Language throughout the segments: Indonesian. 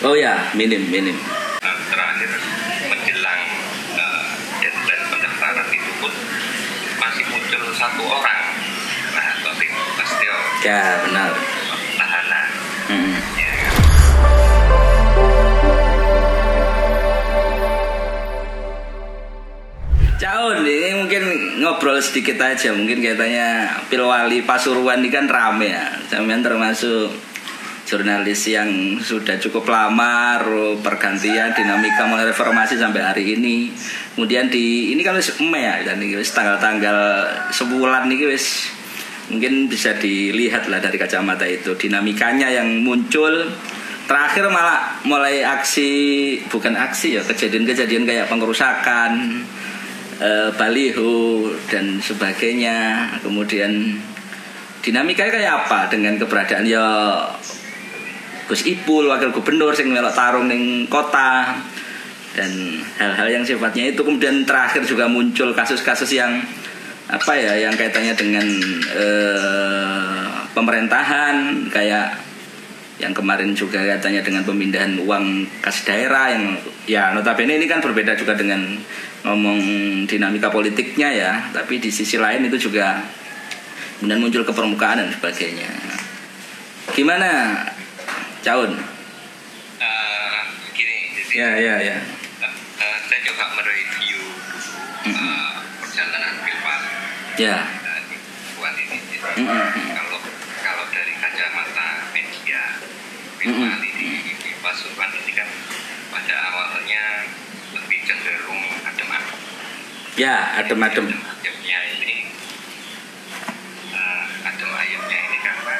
Oh ya, minim, minim. Nah, terakhir menjelang uh, deadline pendaftaran itu pun masih muncul satu orang. Nah, Taufik Pastio Ya, benar. Hmm. Ya, kan? Caun, ini mungkin ngobrol sedikit aja. Mungkin katanya Pilwali Pasuruan ini kan rame ya. Sampean termasuk jurnalis yang sudah cukup lama, pergantian dinamika mulai reformasi sampai hari ini. Kemudian di ini Mei ya, dan ini tanggal-tanggal sebulan ini wis mungkin bisa dilihat lah dari kacamata itu dinamikanya yang muncul terakhir malah mulai aksi bukan aksi ya kejadian-kejadian kayak pengerusakan eh, baliho dan sebagainya kemudian dinamikanya kayak apa dengan keberadaan ya Gus Ipul wakil gubernur sing melok tarung ning kota dan hal-hal yang sifatnya itu. Kemudian terakhir juga muncul kasus-kasus yang apa ya yang kaitannya dengan eh, pemerintahan kayak yang kemarin juga katanya dengan pemindahan uang kas daerah yang ya notabene ini kan berbeda juga dengan ngomong dinamika politiknya ya. Tapi di sisi lain itu juga kemudian muncul ke permukaan dan sebagainya. Gimana Caun. Eh, gini, jadi ya ya ya. Eh, saya coba mereview dulu eh, perjalanan Pilpres. Ya. Di bulan ini. Jadi, Mm-mm. kalau kalau dari kacamata media Pilpres di, di Pasuruan ini kan pada awalnya lebih cenderung adem-adem. ya adem-adem Adem-ademnya ini eh, adem ayemnya ini karena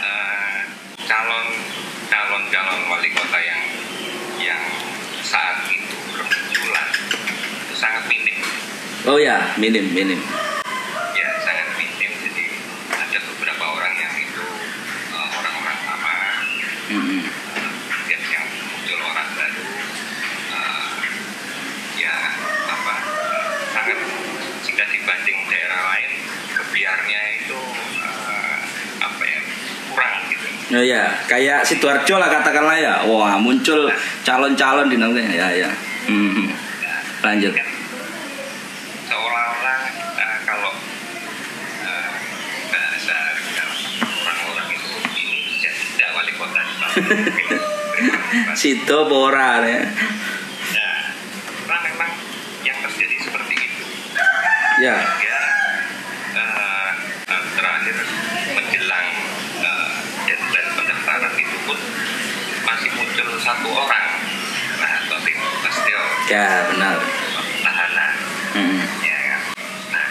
eh, calon calon calon wali kota yang yang saat itu bermunculan itu sangat minim oh ya minim minim ya sangat minim jadi ada beberapa orang yang itu eh, orang-orang lama Mm-mm. kemudian yang muncul orang baru eh, ya apa sangat jika dibanding daerah lain kebiarnya itu eh, apa ya kurang gitu Oh ya, kayak Sidoarjo lah katakanlah ya. Wah, muncul calon-calon di namanya. Ya, ya. Nah, Lanjut. kan seolah-olah eh, kalau eh, bahasa orang-orang itu ini jadi tidak wali Sido Bora ya. Nah, karena memang yang terjadi seperti itu. Ya. Sehingga eh, eh, terakhir menjelang eh, deadline pendaftaran itu pun masih muncul satu orang. Nah, Taufik Pastio Ya, benar. tahanan. Mhm. Ya kan? Nah,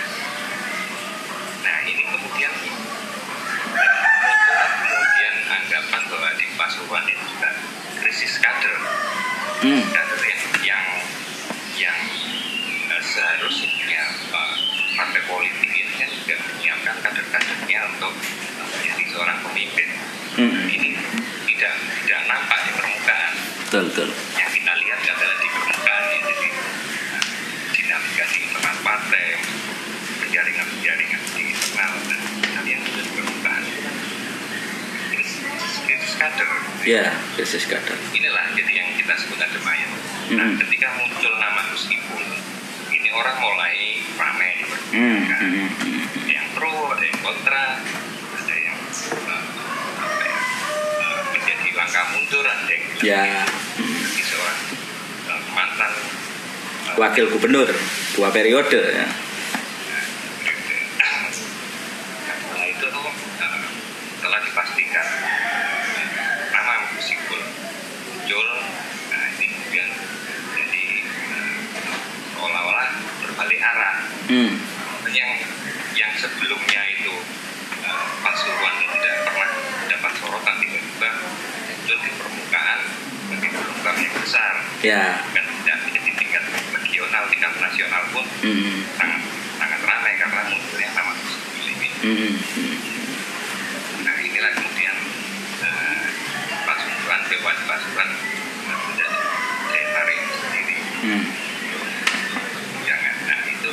nah ini kemudian eh, muncullah kemudian anggapan bahwa di Pasuruan itu juga krisis kader Hmm. kader yang yang yang eh, seharusnya eh, partai politik ini kan juga menyiapkan kader-kadernya untuk eh, menjadi seorang pemimpin. Mhm. Ini tidak tidak nampak di permukaan. Betul, betul. Yang kita lihat adalah di permukaan ya, jadi eh, dinamika di internal partai, penjaringan-penjaringan di internal dan kalian sudah di permukaan. Krisis kader. Ya, krisis kader. inilah jadi yang kita sebut ada mayat. Nah, Mhm. ketika muncul nama Gus Ipul, ini orang mulai ramai Hmm, diperbincangkan. hmm, hmm. Ada yang pro, ada yang kontra, ada yang eh, apa ya, eh, menjadi ada yang Ya. seorang mantan Wakil gubernur dua periode ya. Nah itu tuh eh, telah dipastikan eh, nama Gus Ipul muncul. Nah ini kemudian jadi eh, seolah-olah berbalik arah. Hmm. Yang yang sebelumnya itu eh, Pasuruan yang tidak pernah dapat sorotan tiba-tiba muncul di permukaan sebagai program yang besar. Ya. Kan tidak menjadi tingkat regional, tingkat nasional pun Hmm. sangat sangat ramai karena munculnya nama Gus ini. Hmm. Nah inilah kemudian eh, pasukan dewan pasukan menjadi daya tarik sendiri. Hmm. Jangan, nah itu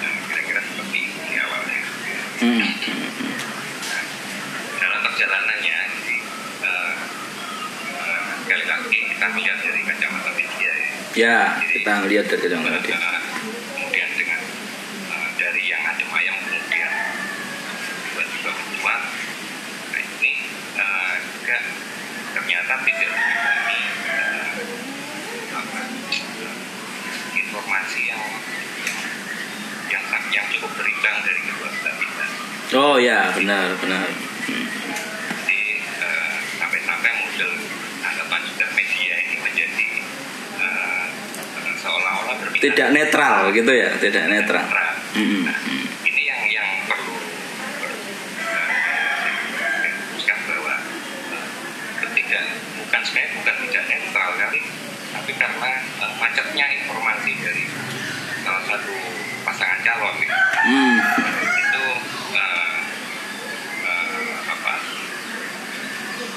eh, kira-kira seperti di awalnya. Hmm. Nah, dalam perjalanannya, jadi eh, Ya, Jadi, kita lihat dari media. eh, kemudian dengan eh, dari yang adem ayam kemudian tiba-tiba mencuat nah ini eh, juga ternyata tidak eh, apa, eh, informasi yang yang yang, yang cukup berimbang dari kedua belah pihak Oh ya, benar, benar. jadi eh, sampai-sampai muncul anggapan juga media ini menjadi eh, eh, seolah-olah berpihak Tidak netral gitu ya, tidak netral. Nah, ini yang yang perlu diluruskan bahwa eh, ketidak bukan sebenarnya bukan tidak netral kali tapi karena eh, macetnya informasi dari salah satu pasangan calon gitu. Hmm. itu eh, eh, apa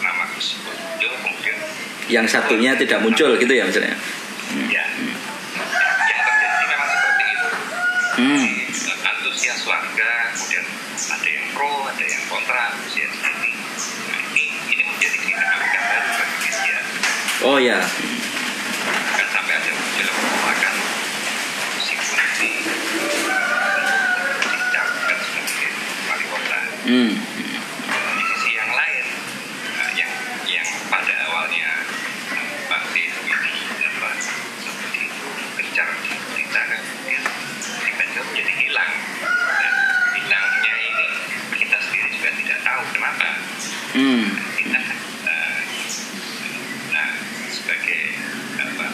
nama Gus kemudian Yang satunya tidak muncul gitu ya misalnya. ya yang terjadi memang seperti itu Hmm. Antusias warga kemudian ada yang pro ada yang kontra antusias ini nah ini ini menjadi dinamika baru bagi media Oh ya. kan sampai ada muncul penolakan si polisi dicalonkan sebagai wali kota Hmm. di sisi yang lain nah, yang yang pada awalnya eh, Pak Dewi apa seperti itu gencar diberitakan kemudian tiba-tiba menjadi hilang nah, hilangnya ini kita sendiri juga tidak tahu kenapa Hmm. kita eh, nah sebagai apa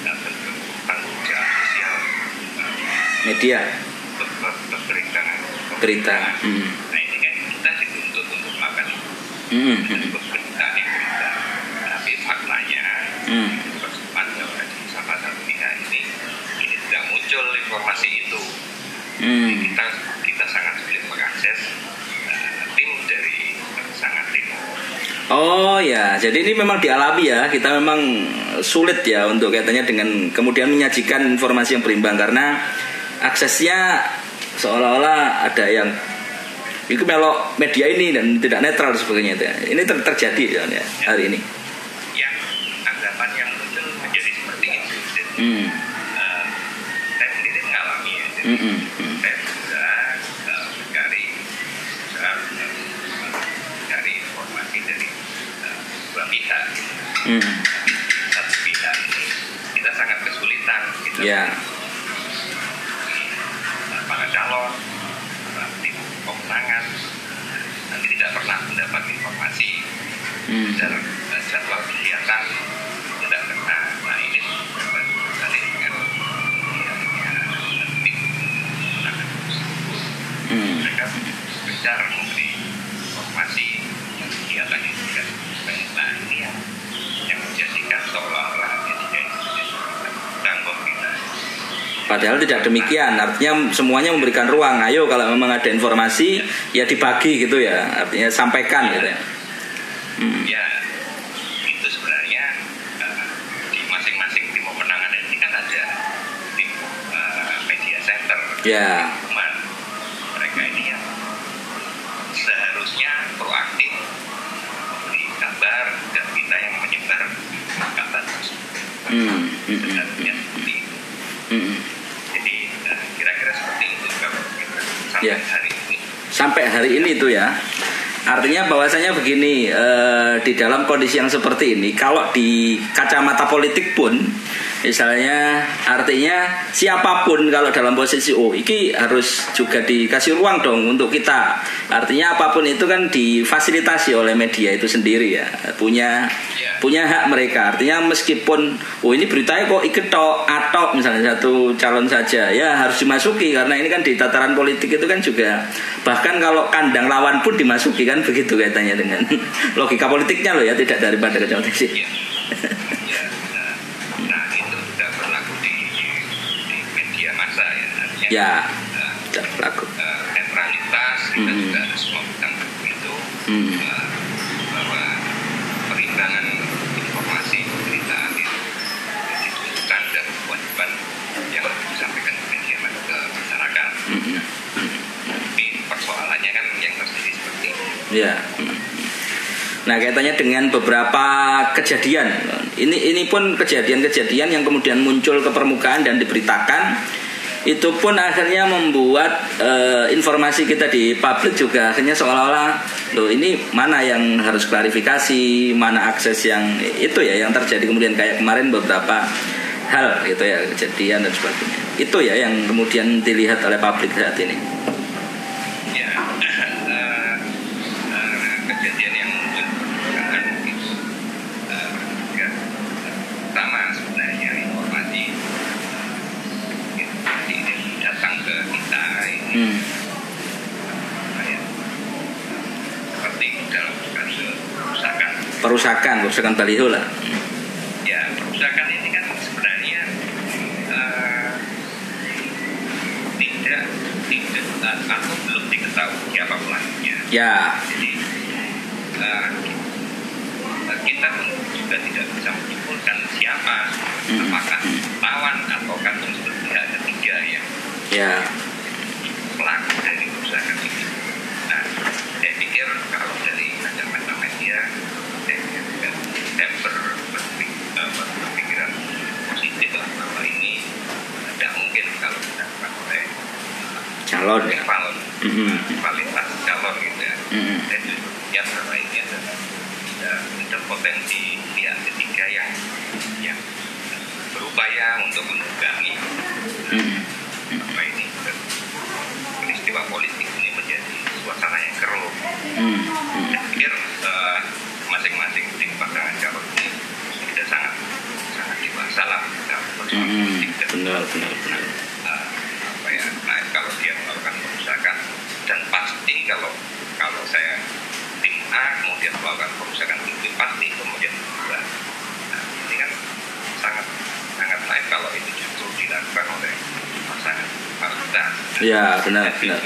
eh, bentuk tanggung jawab sosial eh, Berberitaan berita. Hmm. nah ini kan kita dituntut untuk melakukan Hmm. berita yang berita tapi faktanya Hmm. di salah satu pihak ini ini tidak muncul informasi itu Hmm. kita kita sangat sulit mengakses eh, tim dari sangat timur Oh ya, jadi ini memang dialami ya. Kita memang sulit ya untuk kaitannya dengan kemudian menyajikan informasi yang berimbang karena aksesnya seolah-olah ada yang itu melok media ini dan tidak netral sebagainya itu. ya. Ini ter- terjadi ya, ya, hari ini. yang anggapan yang muncul menjadi seperti itu jadi Hmm. eh, saya sendiri mengalami ya jadi Hmm, hmm, hmm. saya berusaha eh, mencari berusaha eh, mencari informasi dari eh, dua pihak gitu. Hmm. satu pihak ini kita sangat kesulitan kita Ya. eh, para calon para tim pemenangan nanti tidak pernah mendapat informasi Hmm. dalam eh, jadwal kegiatan tidak pernah nah ini kali dengan pihaknya tim pemenangan tersebut Hmm. mereka gencar memberi informasi kegiatan itu tidak nah ini yang yang menjadikan seolah-olah ketika itu tanggung kita Padahal tidak demikian, artinya semuanya memberikan ruang. Ayo kalau memang ada informasi ya dibagi gitu ya, artinya sampaikan gitu ya. Hmm. ya itu sebenarnya eh, di masing-masing tim pemenangan ini kan ada tim eh, media center Ya. cuman mereka ini yang seharusnya proaktif memberi kabar dan kita yang menyebar kabar tersebut Hmm. Hmm. Hmm. seharusnya seperti itu Hmm. jadi eh, kira-kira seperti itu kalau kita sampai Ya. Sampai hari ini itu ya. Artinya bahwasanya begini eh, di dalam kondisi yang seperti ini, kalau di kacamata politik pun, misalnya artinya siapa pun kalau dalam posisi oh, ini harus juga dikasih ruang dong untuk kita. Artinya apa pun itu kan difasilitasi oleh media itu sendiri ya, punya Ya. punya hak mereka. Artinya meskipun oh ini beritanya kok ikut tok atau misalnya satu calon saja ya harus dimasuki karena ini kan di tataran politik itu kan juga bahkan kalau kandang lawan pun dimasuki kan begitu kaitannya dengan logika politiknya loh ya tidak daripada kacamata sih. ya, ya nah, nah itu tidak berlaku di, di media massa ya Tidak berlaku. netralitas kita Hmm. juga harus memegang teguh itu Hmm. eh, bahwa perimbangan informasi pemberitaan itu ditunjukkan dan kewajiban yang disampaikan ke media ke masyarakat. Hmm. Tapi persoalannya kan yang terjadi seperti itu. Ya. Hmm. Nah kaitannya dengan beberapa kejadian, ini ini pun kejadian-kejadian yang kemudian muncul ke permukaan dan diberitakan, itu pun akhirnya membuat uh, informasi kita di publik juga akhirnya seolah-olah, loh ini mana yang harus klarifikasi, mana akses yang itu ya yang terjadi kemudian kayak kemarin beberapa hal gitu ya kejadian dan sebagainya. Itu ya yang kemudian dilihat oleh publik saat ini. Ya, eh, eh, kejadian yang muncul kan eh, ya, pertama sebenarnya informasi informasi ini datang ke kita ini Hmm. perusakan Perusakan, perusakan baliho lah. ya perusakan ini kan sebenarnya eh, tidak tidak atau belum diketahui siapa pelakunya. Ya, jadi eh, kita juga tidak bisa menyimpulkan siapa. Hmm. apakah lawan atau kan unsur pihak ketiga ya, pelaku dari perusahaan ini. Nah, saya pikir kalau dari kacamata media, saya juga saya ber, eh, berpikiran positif lah bahwa ini tidak mungkin kalau dilakukan oleh calon ya. rival, Mhm. rivalitas calon gitu ya. Mhm. Saya juga lihat bahwa ini adalah eh, ada potensi pihak ketiga yang yang berupaya untuk menunggangi Mhm. apa ini peristiwa politik ini menjadi suasana yang keruh. Mhm. Saya pikir eh, masing-masing tim pasangan calon ini sudah sangat sangat dewasa lah dalam persoalan Mhm. politik dan Benar, benar, benar. eh, apa ya nah, kalau dia melakukan perusakan dan pasti kalau kalau saya tim A kemudian melakukan perusakan tim B pasti kemudian berubah. Nah, ini kan sangat sangat naif kalau itu justru dilakukan oleh pasangan kita. Ya, benar, benar.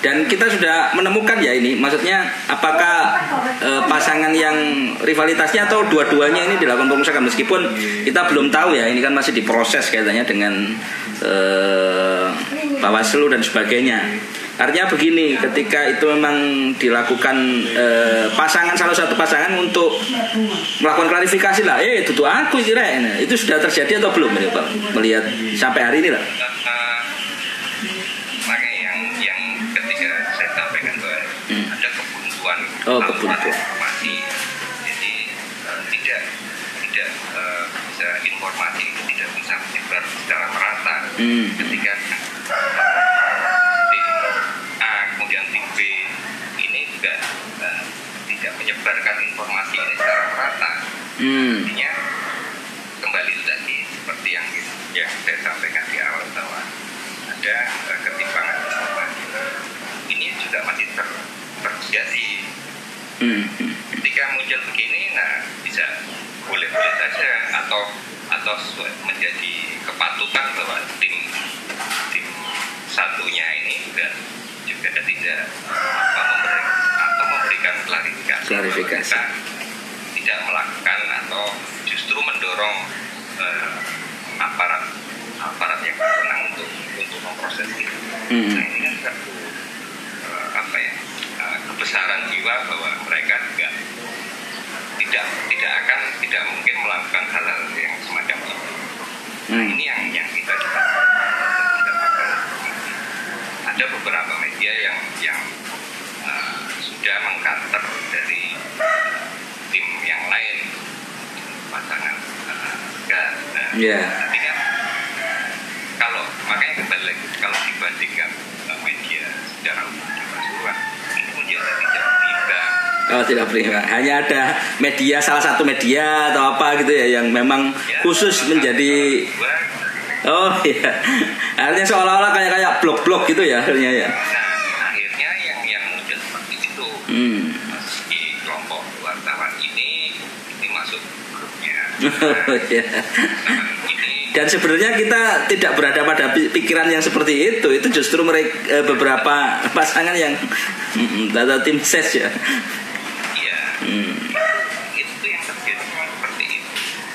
Dan kita sudah menemukan ya ini, maksudnya apakah eh, pasangan yang rivalitasnya atau dua-duanya ini dilakukan perusakan meskipun kita belum tahu ya, ini kan masih diproses kaitannya dengan eh, Bawaslu dan sebagainya. Artinya begini, ketika itu memang dilakukan eh, pasangan salah satu pasangan untuk melakukan klarifikasi lah, eh itu tuh aku kira ini. itu sudah terjadi atau belum ini Pak? Melihat sampai hari ini lah. Oh, saluran kebuntuan. informasi jadi eh, tidak tidak eh, bisa informasi itu tidak bisa menyebar secara merata Hmm. ketika tim A kemudian tim B ini juga eh, tidak menyebarkan informasi ini secara merata Hmm. Artinya kembali lagi seperti yang yang saya sampaikan di awal bahwa ada eh, ketimpangan informasi. Ini juga masih ter, terjadi Hmm. Hmm. Ketika muncul begini, nah bisa boleh-boleh saja atau atau menjadi kepatutan bahwa tim tim satunya ini juga juga tidak apa memberi, atau memberikan klarifikasi Klarifikasi. kita tidak melakukan atau justru mendorong eh, aparat aparat yang berwenang untuk untuk memproses itu. Hmm. Nah ini kan satu eh, apa ya eh, kebesaran jiwa bahwa mereka juga tidak tidak akan tidak mungkin melakukan hal-hal yang semacam ini. Nah Hmm. ini yang yang kita informasi. Ada beberapa media yang yang eh, sudah mengkanter dari tim yang lain pasangan Gan. Nah, Ya. tapi kan kalau makanya kembali lagi kalau dibandingkan eh, media secara umum di Pasuruan ini menjadi tidak berimbang Oh tidak berimbang. Hanya ada media salah satu media atau apa gitu ya yang memang Ya, khusus menjadi oh iya. Artinya seolah-olah kayak kayak blog-blog gitu ya akhirnya ya. nah akhirnya yang yang muncul seperti itu Hmm. di kelompok wartawan ini ini masuk grupnya Oh, iya. Dan sebenarnya kita tidak berada pada pi- pikiran yang seperti itu. Itu justru mereka beberapa pasangan yang mm, atau tim ses ya. Hmm. itu yang terjadi memang seperti itu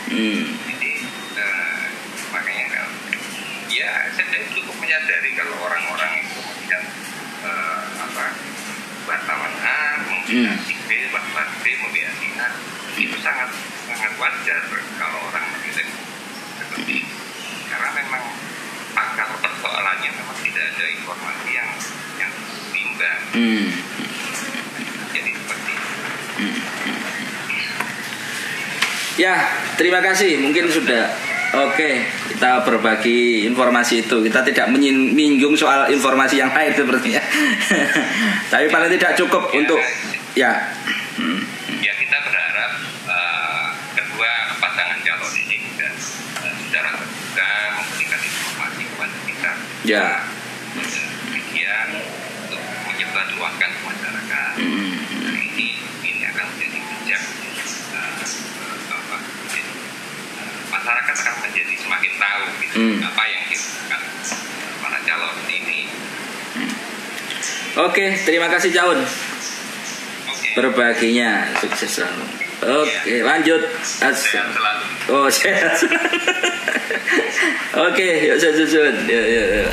Hmm. jadi eh, makanya kalau ya saya cukup menyadari kalau orang-orang itu melihat eh, apa wartawan A membela Hmm. B wartawan B membela si wajar kalau orang menilai seperti itu. karena memang akar persoalannya memang tidak ada informasi yang yang seimbang Hmm. jadi seperti itu. Ya, terima kasih. Mungkin sudah oke. Kita berbagi informasi itu. Kita tidak menyinggung soal informasi yang lain sepertinya. Tapi paling tidak cukup Ya, untuk ya. Hmm. ya kita berharap eh, kedua pasangan calon ini juga eh, secara terbuka memberikan informasi kepada kita Ya. Dan demikian untuk menyebarluaskan ke masyarakat Hmm. Nah, ini ini akan menjadi bijak eh, apa, menjadi, eh, masyarakat akan menjadi semakin tahu gitu, Hmm. apa yang dilakukan para calon ini Oke, terima kasih Caun. oke Berbaginya sukses selalu. Oke, lanjut. sehat As- selalu Oh, sehat. Oke, yuk saya susun. Yuk, yuk, yuk.